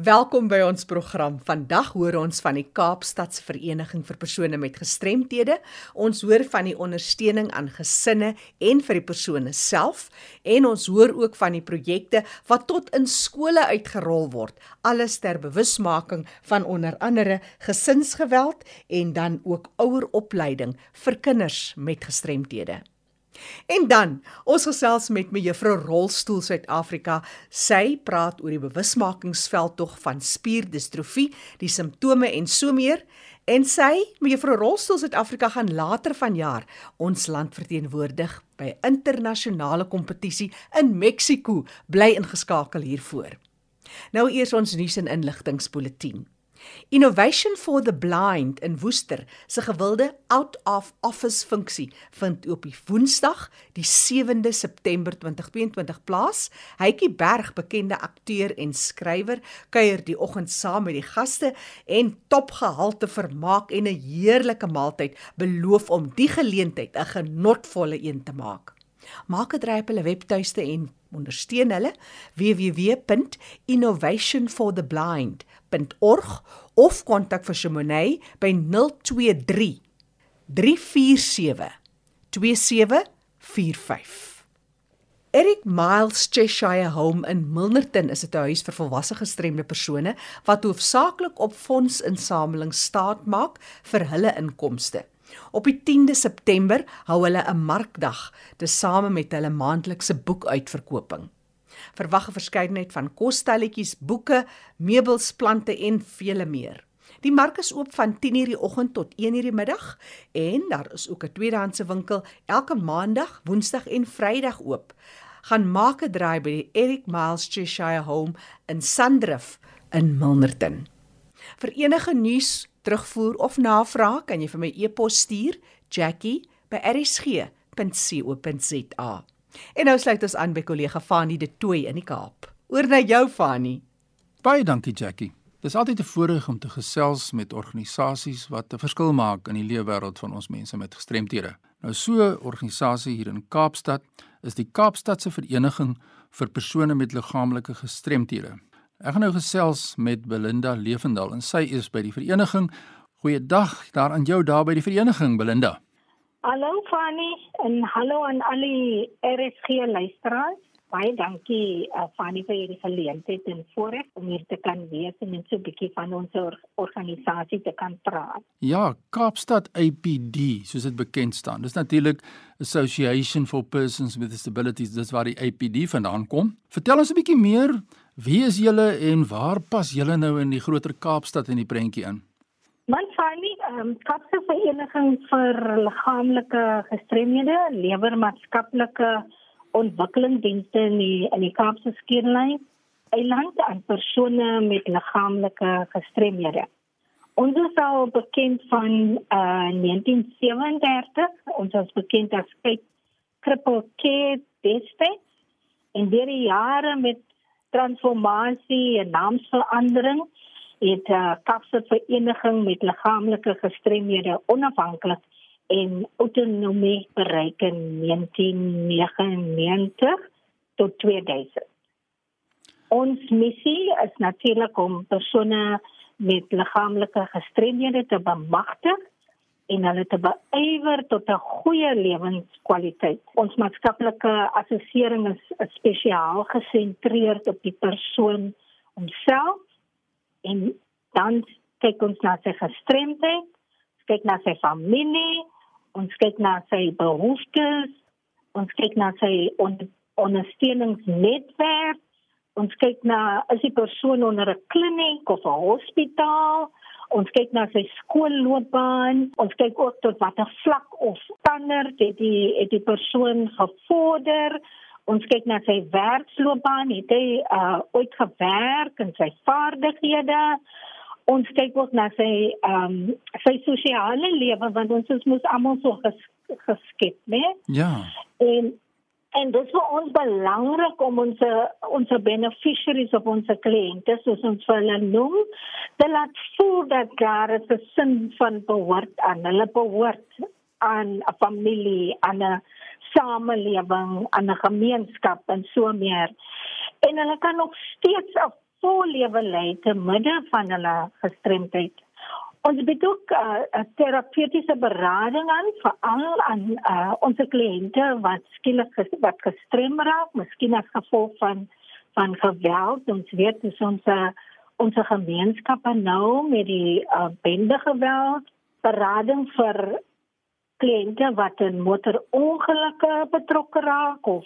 Welkom by ons program. Vandag hoor ons van die Kaapstadse Vereniging vir persone met gestremthede. Ons hoor van die ondersteuning aan gesinne en vir die persone self en ons hoor ook van die projekte wat tot in skole uitgerol word. Alles ter bewusmaking van onder andere gesinsgeweld en dan ook oueropleiding vir kinders met gestremthede. En dan, ons gesels met mevrou Rolstoel Suid-Afrika. Sy praat oor die bewusmakingsveldtog van spierdistrofie, die simptome en so meer. En sy, mevrou Rolstoel Suid-Afrika gaan later vanjaar ons land verteenwoordig by 'n internasionale kompetisie in Mexiko. Bly ingeskakel hiervoor. Nou eers ons nuus en inligtingspulsatie. Innovation for the Blind in Woester se gewilde out of office funksie vind op die Woensdag, die 7de September 2022 plaas. Hytjie Berg, bekende akteur en skrywer, kuier die oggend saam met die gaste en topgehalte vermaak en 'n heerlike maaltyd beloof om die geleentheid 'n genotvolle een te maak. Maak 'n draai op hulle webtuiste en ondersteun hulle www.innovationfortheblind.org of kontak vir Simonay by 023 347 2745 Eric Miles Cheshire Home in Milnerton is 'n huis vir volwasse gestremde persone wat hoofsaaklik op fondsinsameling staat maak vir hulle inkomste. Op die 10de September hou hulle 'n markdag tesame met hulle maandelikse boekuitverkoping. Verwag 'n verskeidenheid van kosstelletjies, boeke, meubels, plante en vele meer. Die mark is oop van 10:00 die oggend tot 1:00 die middag en daar is ook 'n tweedehandse winkel elke maandag, woensdag en vrydag oop. Gaan maak 'n draai by die Eric Miles Cheshire Home in Sandrift in Milnerton. Vir enige nuus terugvoer of navraag, kan jy vir my e-pos stuur jackie@rsg.co.za. En nou sluit ons aan by kollega Fanie De Tooy in die Kaap. Oor na jou Fanie. Baie dankie Jackie. Dit is altyd 'n voorreg om te gesels met organisasies wat 'n verskil maak in die leefwêreld van ons mense met gestremthede. Nou so 'n organisasie hier in Kaapstad is die Kaapstadse Vereniging vir persone met liggaamlike gestremthede. Ek gaan nou gesels met Belinda Lewendal en sy is by die vereniging. Goeiedag daar aan jou daar by die vereniging Belinda. Hallo Fanny en hallo aan al die RSG luisteraars. Baie dankie uh, Fanny vir hierdie geleentheid en voorreg om hier te kan wees en net so 'n bietjie van ons or organisasie te kan praat. Ja, Kaapstad APD, soos dit bekend staan. Dis natuurlik Association for Persons with Disabilities, dis waar die APD vandaan kom. Vertel ons 'n bietjie meer Wie is julle en waar pas julle nou in die groter Kaapstad in die prentjie in? Man Fanny, ehm um, Kaapse Vereniging vir Liggaamlike Gestremdhede lewer maatskaplike ontwikkelingsdienste in die in die Kaapse skiereiland eiland aan persone met liggaamlike gestremdhede. Ons is al bekend van uh 1937, ons is bekend as Cripple Care District en deur die jare met transformasie en naamsverandering het uh, Kapse vereniging met liggaamlike gestremdhede onafhanklik en autonomie bereik in 1999 tot 2000. Ons missie is natuurlik om persone met liggaamlike gestremdhede te bemagtig en hulle te beywer tot 'n goeie lewenskwaliteit. Ons maatskaplike assessering is spesiaal gesentreerd op die persoon homself en dan kyk ons na sy gestremdheid, kyk na sy familie, ons kyk na sy behoeftes, ons kyk na sy on ondersteuningsnetwerk, ons kyk na is die persoon onder 'n kliniek of 'n hospitaal Ons kyk na sy skoolloopbaan, ons kyk ook tot watter vlak of standaard het die het die persoon gevorder. Ons kyk na sy werksloopbaan, het hy uh ooit gewerk en sy vaardighede. Ons kyk ook na sy ehm um, sy sosiale lewe want ons is mos almal so ges, geskep, né? Ja. En En dit is vir ons belangrik om ons ons beneficiaries of ons kliënte soos ons hulle noem, te laat voel dat daar 'n sin van behoort aan hulle behoort aan 'n familie, aan 'n samelewing, aan 'n gemeenskap en so meer. En hulle kan nog steeds vol lewe lei te midde van hulle gestremdheid. Ons bied ook uh, uh, terapeutiese berading aan vir al aan uh, ons kliënte wat skielik wat gestrem raak, miskien as gevolg van van geweld. Ons weet dis ons ons gemeenskappe nou met die uh, bende geweld, berading vir kliënte wat in motorongelukke betrokke raak of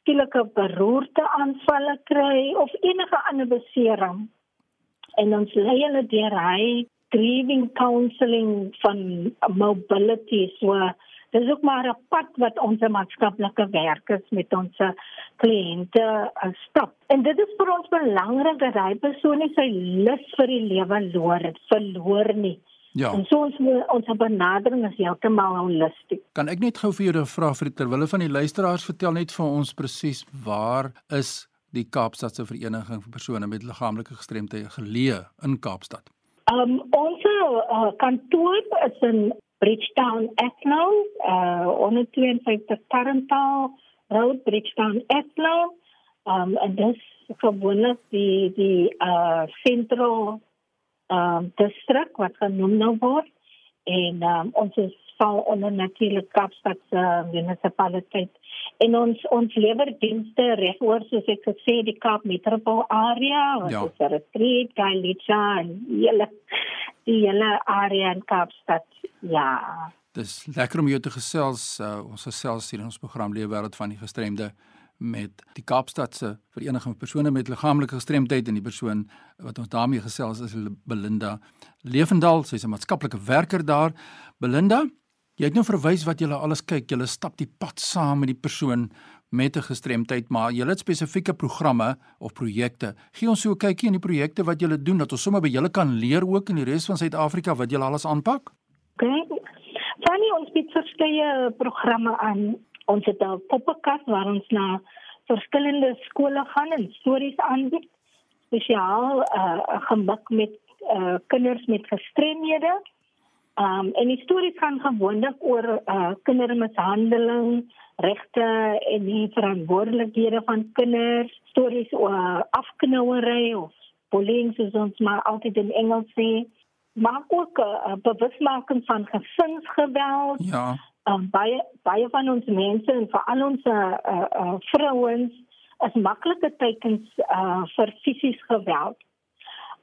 skielike beroerte aanvalle kry of enige ander besering. En ons lei hulle deur hy grieving counselling van mobility so dis ook maar 'n pad wat ons maatskaplike werkers met ons kliënte uh, stap. En dit is vir ons belangrik dat hy persoon nie sy lus vir die lewe verloor het, verloor nie. Ja. En so ons ons benadering is heeltemal holisties. Kan ek net gou vir julle vra vir terwille van die luisteraars vertel net vir ons presies waar is die Kaapstadse Vereniging vir persone met liggaamlike gestremthede geleë in Kaapstad? Um ons uh, kantoor is in Bridgetown Athlone, uh 152 Tarantal Road Bridgetown Athlone. Um en dis gewoonlik die die uh sentrum ehm um, distrik wat genoem nou word. En um, ons is val onder natuurlik Kaapstad se uh, munisipaliteit. En ons ons lewer dienste regoor soos ek gesê die Kaap Metropool area wat ja. is 'n retreat Gailicha en hele die hele area in Kaapstad. Ja. Dis lekker om jou te gesels uh, ons gesels hier in ons program Lewe wêreld van die gestremde met die Kaapstadse Vereniging van persone met liggaamlike gestremdheid en die persoon wat ons daarmee gesels is Belinda Lewendal, sy's 'n maatskaplike werker daar. Belinda, jy het nou verwys wat jy alles kyk, jy stap die pad saam met die persoon met 'n gestremdheid, maar jy het spesifieke programme of projekte. Gee ons so 'n kykie in die projekte wat jy doen dat ons sommer by julle kan leer ook in die res van Suid-Afrika wat jy alles aanpak. Okay. Fanny ons bied verskeie programme aan Ons het 'n poppekas waar ons na verskillende skole gaan en stories aanbied. Spesiaal uh gemik met uh kinders met gestremdhede. Um en die stories gaan gewoonlik oor uh kindermishandeling, regte en die verantwoordelikhede van kinders, stories oor uh, afknouery of bullying soos ons maar altyd in Engels sê. Maar ook 'n uh, bewusmaking van gesinsgeweld. Ja um, baie baie van ons mense en veral ons uh, uh, uh, vrouens is maklike tekens uh, vir fisies geweld.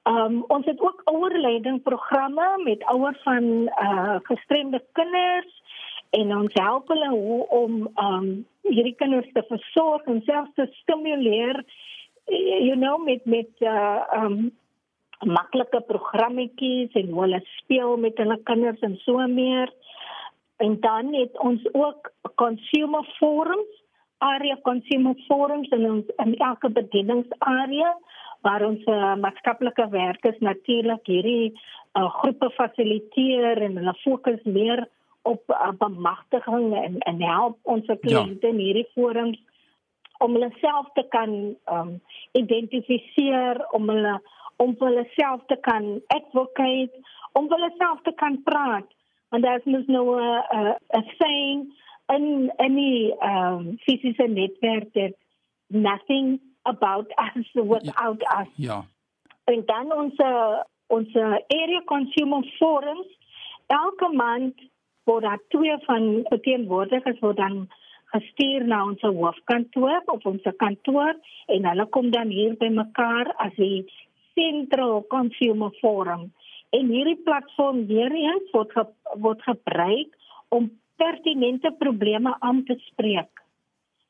Um, ons het ook ouerleidingprogramme met ouers van uh, gestremde kinders en ons help hulle hoe om um, hierdie kinders te versorg en selfs te stimuleer you know met met uh, um, maklike programmetjies en hoe hulle speel met hulle kinders en so meer. En dan het ons ook consumer forums, area consumer forums in ons in elke bedieningsarea waar ons uh, maatskaplike werkers natuurlik hierdie uh, groepe fasiliteer en hulle fokus meer op uh, bemagtiging en en help ons kliënte ja. in hierdie forums om hulle self te kan um, identifiseer om hulle om hulle self te kan advocate om hulle self te kan praat want daar is nou 'n 'n saying in any um fisiese netwerk that nothing about us without ja. us. Ja. En dan ons ons area consumer forums elke maand word daar twee van verteenwoordigers word dan gestuur na ons hoofkantoor of ons kantoor en hulle kom dan hier by mekaar as die Central Consumer Forum. En hierdie platform weer eens word ge, word gebruik om pertinente probleme aan te spreek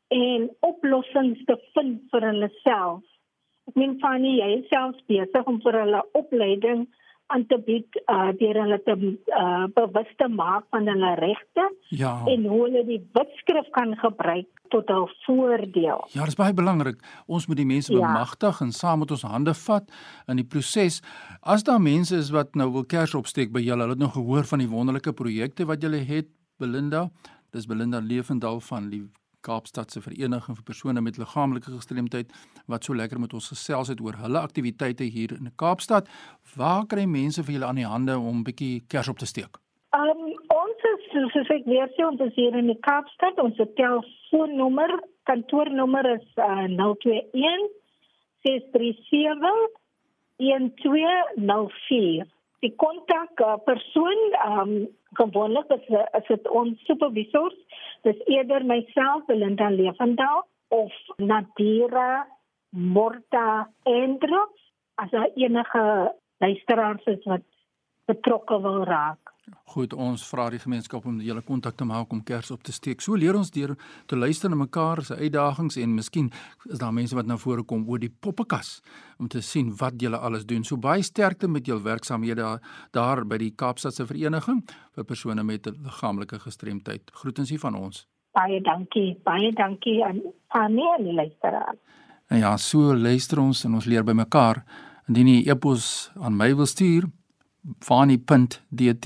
en oplossings te vind vir hulle self. Ek meen Fanny, jy is self besig om vir hulle opleiding aan te bied uh, deur hulle te uh, bewus te maak van hulle regte ja. en hoe hulle die wetskrif kan gebruik tot hul voordeel. Ja, dit is baie belangrik. Ons moet die mense ja. bemagtig en saam met ons hande vat in die proses. As daar mense is wat nou wil kers opsteek by julle, hulle het nog gehoor van die wonderlike projekte wat julle het, Belinda. Dis Belinda Lewendal van die Kaapstadse Vereniging vir persone met liggaamlike gestremdheid wat so lekker met ons gesels het oor hulle aktiwiteite hier in Kaapstad. Waar kry mense vir julle aan die hande om 'n bietjie kers op te steek? Um ons is soos ek weer sê ons is hier in die Kaapstad. Ons telefoonnommer, kantoornommer is uh, 021 637 1204. Die kontak uh, persoon um, gewoonlik is is dit ons supervisors. Dis eerder myself, Belinda Lewendal of Nadira Morta Andrews as enige luisteraars is wat betrokke wil raak. Goed, ons vra die gemeenskap om julle kontak te maak om kers op te steek. So leer ons deur te luister na mekaar se uitdagings en miskien is daar mense wat na vore kom oor die poppekas om te sien wat julle alles doen. So baie sterkte met julle werksamehede daar by die Kaapstadse Vereniging vir persone met liggaamlike gestremdheid. Groetens hier van ons. Baie dankie. Baie dankie aan die luisteraars. En ja, so luister ons en ons leer by mekaar. Indien jy e-pos aan my wil stuur, fani.dt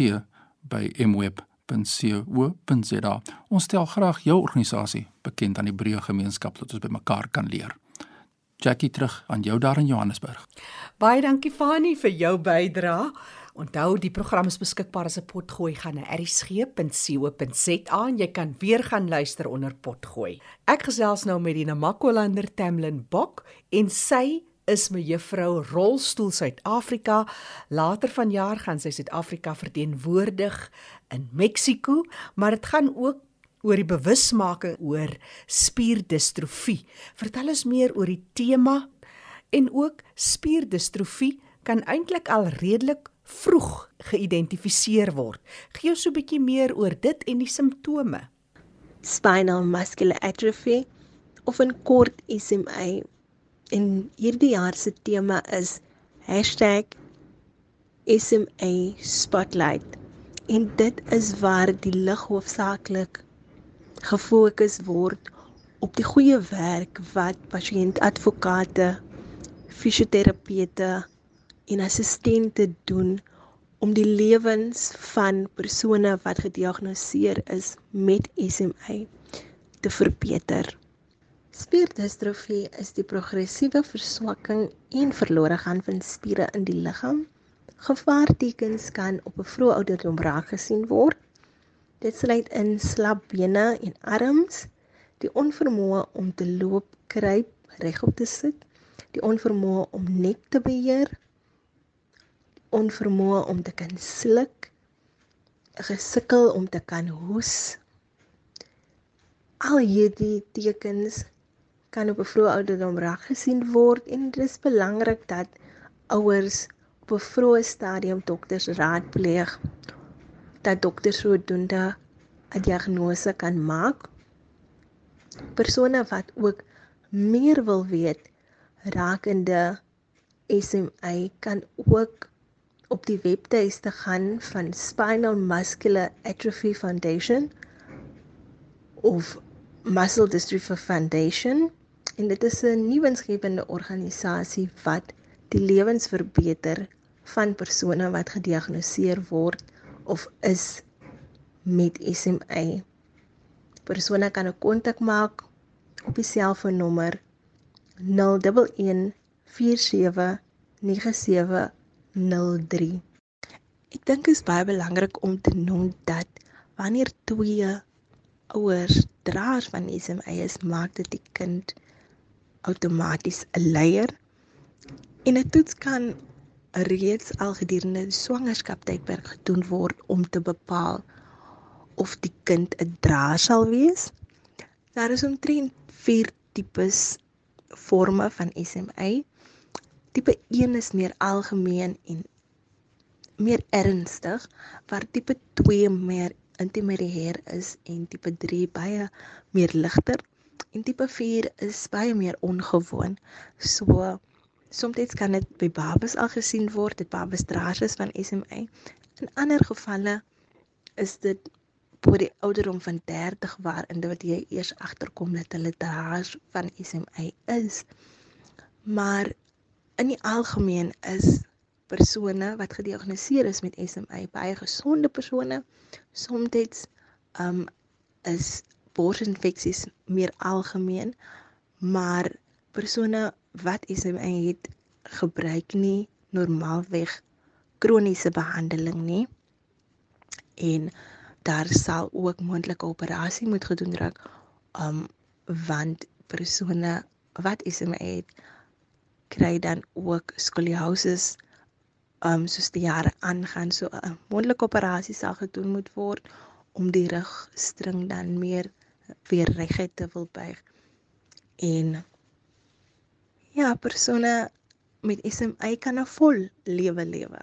by mweb.co.za. Ons stel graag jou organisasie bekend aan die breë gemeenskap sodat ons by mekaar kan leer. Jackie terug aan jou daar in Johannesburg. Baie dankie Fani vir jou bydrae. Onthou die program is beskikbaar as 'n potgooi gaan na erisg.co.za en jy kan weer gaan luister onder potgooi. Ek gesels nou met die Namakwalander Tamlin Bok en sy is mevrou Rolstoel Suid-Afrika. Later vanjaar gaan sy Suid-Afrika verteenwoordig in Mexiko, maar dit gaan ook oor die bewusmaking oor spierdistrofie. Vertel ons meer oor die tema en ook spierdistrofie kan eintlik al redelik vroeg geïdentifiseer word. Gee ons so 'n bietjie meer oor dit en die simptome. Spinal muscular atrophy of in kort SMA en hierdie jaar se tema is #SMA Spotlight. En dit is waar die lig hoofsaaklik gefokus word op die goeie werk wat pasiëntadvokate, fisioterapeute en assistente doen om die lewens van persone wat gediagnoseer is met SMA te verbeter. Spierdistrofie is die progressiewe verswakking en verlore gaan van spiere in die liggaam. Gevaartekens kan op 'n vroeë ouderdom raak gesien word. Dit sluit in slap bene en arms, die onvermoë om te loop, kruip, regop te sit, die onvermoë om nek te beheer, onvermoë om te kan sluk, 'n gesukkel om te kan hoes. Al hierdie tekens kan op 'n vroeë ouderdom reg gesien word en dit is belangrik dat ouers op 'n vroeë stadium dokters raadpleeg dat dokters sodoende 'n diagnose kan maak. Persone wat ook meer wil weet rakende SMA kan ook op die webtuiste gaan van Spinal Muscular Atrophy Foundation of Muscle Dystrophy Foundation en dit is 'n nuwensgewende organisasie wat die lewens verbeter van persone wat gediagnoseer word of is met SMA. Persone kan 'n kontak maak op die selfoonnommer 011 479703. Ek dink dit is baie belangrik om te noem dat wanneer twee ouers draers van SMA is, maak dit die kind outomaties 'n leier en 'n toets kan reeds al gedurende die swangerskap tydperk gedoen word om te bepaal of die kind 'n draer sal wees. Daar is omtrent 4 tipes forme van SMA. Tipe 1 is meer algemeen en meer ernstig, waar tipe 2 meer intermediêr is en tipe 3 baie meer ligter En tipe 4 is baie meer ongewoon. So soms kan dit by babas al gesien word, dit babas draers van SMA. In ander gevalle is dit bo die ouderdom van 30 waar individue eers agterkom dat hulle draers van SMA is. Maar in die algemeen is persone wat gediagnoseer is met SMA baie gesonde persone. Soms um is borsinfeksies meer algemeen, maar persone wat SMA het, gebruik nie normaalweg kroniese behandeling nie. En daar sal ook moontlike operasie moet gedoen raak um want persone wat SMA het kry dan ook skoliosis um soos die jare aangaan so 'n moontlike operasie sal gedoen moet word om die rugstring dan meer weer reguit te wil buig. En ja, persone met SMA kan 'n vol lewe lewe.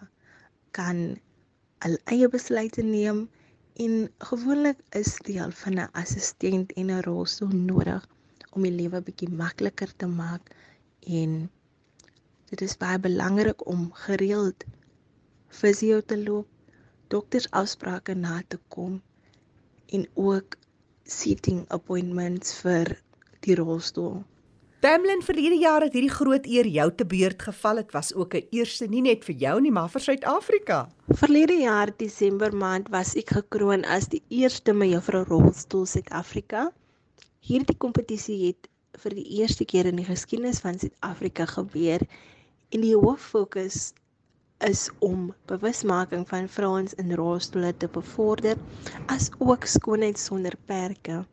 Kan al eie besluite neem en gewoonlik is deel van 'n assistent en 'n rolstoel nodig om die lewe bietjie makliker te maak en dit is baie belangrik om gereeld fisio te loop, doktersafsprake na te kom en ook seating appointments vir die rolstoel. Tamlin verlede jaar het hierdie groot eer jou te beurt geval. Dit was ook 'n eerste nie net vir jou nie, maar vir Suid-Afrika. Verlede jaar Desember maand was ek gekroon as die eerste mevrou rolstoel Suid-Afrika. Hierdie kompetisie het vir die eerste keer in die geskiedenis van Suid-Afrika gebeur en die hoof fokus is om bewusmaking van vrouens in rolstoele te bevorder as ook skoonheid sonder perke.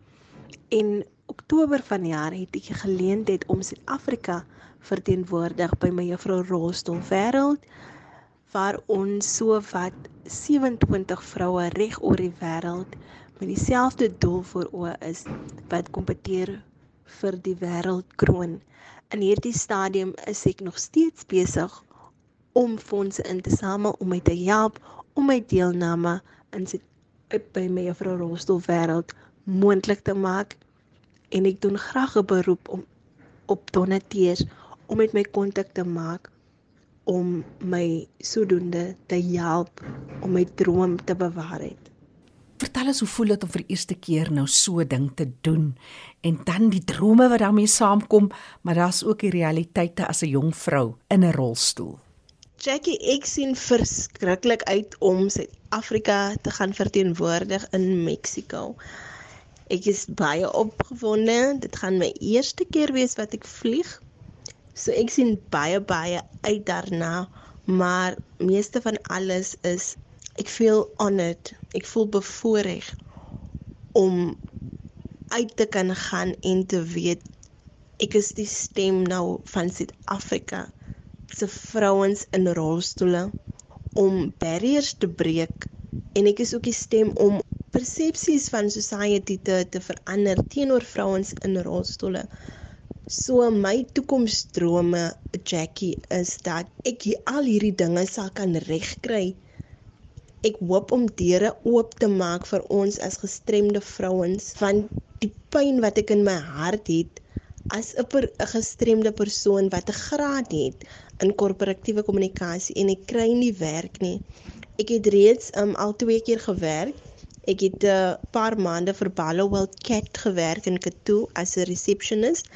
In Oktober vanjaar het ek geleentheid om Suid-Afrika verteenwoordig by my juffrou Rolstoel Wêreld waar ons so wat 27 vroue reg oor die wêreld met dieselfde doel voor oë is wat kompeteer vir die wêreldkroon. In hierdie stadium is ek nog steeds besig om fondse in te samel om my te help om my deelname in sy by my juffrou Rostel wêreld moontlik te maak en ek doen graag 'n beroep om op donateurs om met my kontak te maak om my sodoende te help om my droom te bewaar het. Vertel ons hoe voel dit om vir die eerste keer nou so 'n ding te doen en dan die drome wat daarmee saamkom, maar daar's ook die realiteite as 'n jong vrou in 'n rolstoel. Jackie, ek sien verskriklik uit om Suid-Afrika te gaan verteenwoordig in Mexiko. Ek is baie opgewonde. Dit gaan my eerste keer wees wat ek vlieg. So ek sien baie baie uit daarna, maar meeste van alles is ek voel honored. Ek voel bevoorreg om uit te kan gaan en te weet ek is die stem nou van Suid-Afrika se vrouens in rolstoele om barriers te breek en ek is ook die stem om persepsies van society te te verander teenoor vrouens in rolstoele. So my toekomsdrome Jackie is dat ek hier al hierdie dinge sal kan regkry. Ek hoop om deure oop te maak vir ons as gestremde vrouens van die pyn wat ek in my hart het as 'n per, gestremde persoon wat 'n graad het in korporatiewe kommunikasie en ek kry nie werk nie. Ek het reeds um, al twee keer gewerk. Ek het 'n uh, paar maande vir Ballowell Cat gewerk in Katoo as 'n receptionist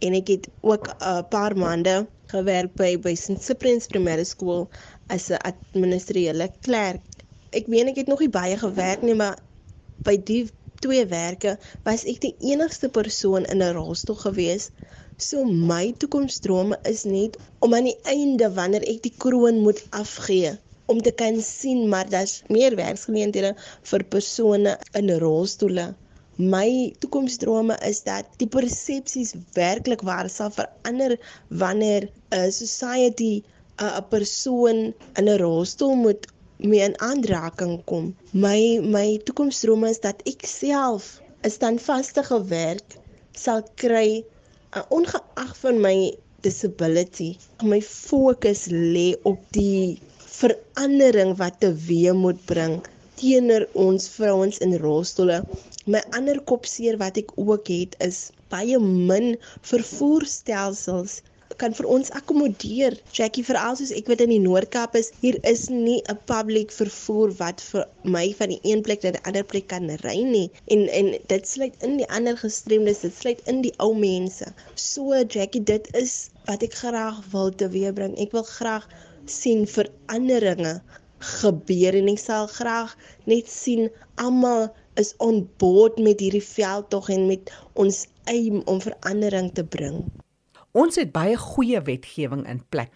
en ek het ook 'n uh, paar maande gewerk by by St Cyprian's Primary School as 'n administratiele klerk. Ek meen ek het nog nie baie gewerk nie, maar by die twee werke was ek die enigste persoon in 'n rolstoel gewees. So my toekomsdrome is net om aan die einde wanneer ek die kroon moet afgee om te kan sien maar daar's meer werksgeleenthede vir persone in rolstoele. My toekomsdrome is dat die persepsies werklik waar sal verander wanneer 'n society 'n persoon in 'n rolstoel moet mee in aanraking kom. My my toekomsdrome is dat ek self 'n standvaste werk sal kry uh, ongeag van my disability. My fokus lê op die verandering wat te wees moet bring teenoor ons vrouens in rolstoele. My ander kopseer wat ek ook het is baie min vervoerstelsels kan vir ons akkommodeer. Jackie veral soos ek weet in die Noord-Kaap is, hier is nie 'n public vervoer wat vir my van die een plek na die ander plek kan ry nie. En en dit sluit in die ander gestremdes, dit sluit in die ou mense. So Jackie, dit is wat ek graag wil teweebring. Ek wil graag sien veranderinge gebeur en ek sal graag net sien almal is on board met hierdie veldtog en met ons aim om verandering te bring. Ons het baie goeie wetgewing in plek.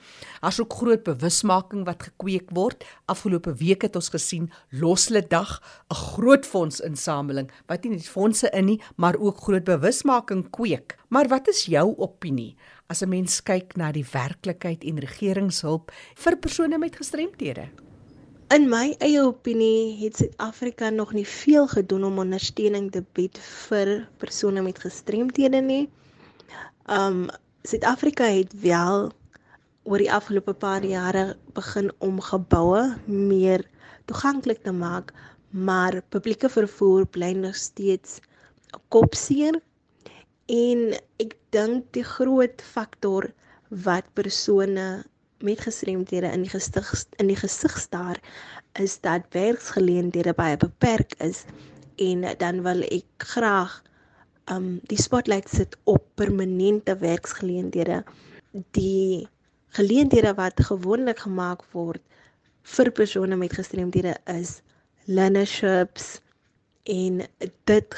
As ook groot bewusmaking wat gekweek word. Afgelope week het ons gesien Loslede Dag, 'n groot fondsinsameling wat nie net fondse in nie, maar ook groot bewusmaking kweek. Maar wat is jou opinie as 'n mens kyk na die werklikheid en regeringshulp vir persone met gestremthede? In my eie opinie het Suid-Afrika nog nie veel gedoen om ondersteuning te bied vir persone met gestremthede nie. Um Suid-Afrika het wel oor die afgelope paar jare begin om geboue meer toeganklik te maak, maar publieke vervoer bly nog steeds kopseer. En ek dink die groot faktor wat persone met gestremdhede in die gesig in die gesig staar is dat werksgeleenthede baie beperk is. En dan wil ek graag um die spotlight sit op permanente werksgeleenthede die geleenthede wat gewoonlik gemaak word vir persone met gestremdhede is learnerships en dit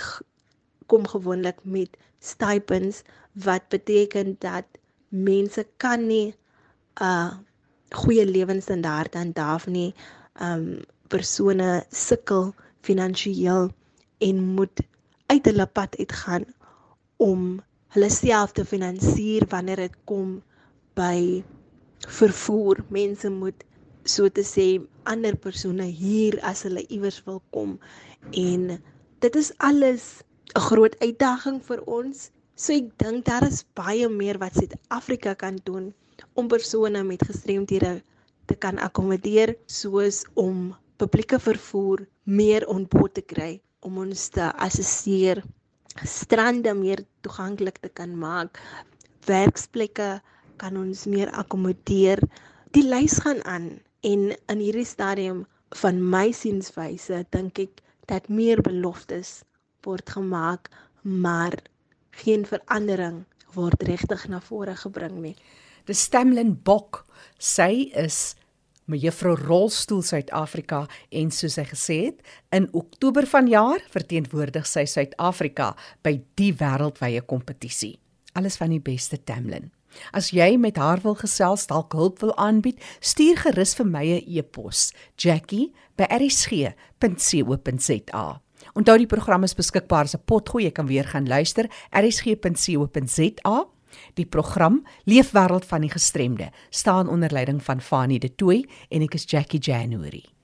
kom gewoonlik met stipends wat beteken dat mense kan nie 'n uh, goeie lewensstandaard handhaaf nie. Um persone sukkel finansiëel en moet uit hulle pad uitgaan om hulle self te finansier wanneer dit kom by vervoer. Mense moet so te sê ander persone hier as hulle iewers wil kom en dit is alles 'n groot uitdaging vir ons. So ek dink daar is baie meer wat Suid-Afrika kan doen om persone met gestremthede te kan akkommodeer soos om publieke vervoer meer onboord te kry om ons te assisteer strande meer toeganklik te kan maak werksplekke kan ons meer akkommodeer die lys gaan aan En in hierdie stadium van my sienswyse dink ek dat meer beloftes word gemaak, maar geen verandering word regtig na vore gebring nie. Die Stamlin Bok, sy is mevrou Rolstoel Suid-Afrika en soos sy gesê het, in Oktober vanjaar verteenwoordig sy Suid-Afrika by die wêreldwye kompetisie. Alles van die beste Tamlin. As jy met haar wil gesels, dalk hulp wil aanbied, stuur gerus vir my 'n e-pos, jackie@rsg.co.za. Onthou die program is beskikbaar as 'n potgooi, jy kan weer gaan luister, rsg.co.za. Die program Leefwêreld van die gestremde staan onder leiding van Fanie De Tooy en ek is Jackie January.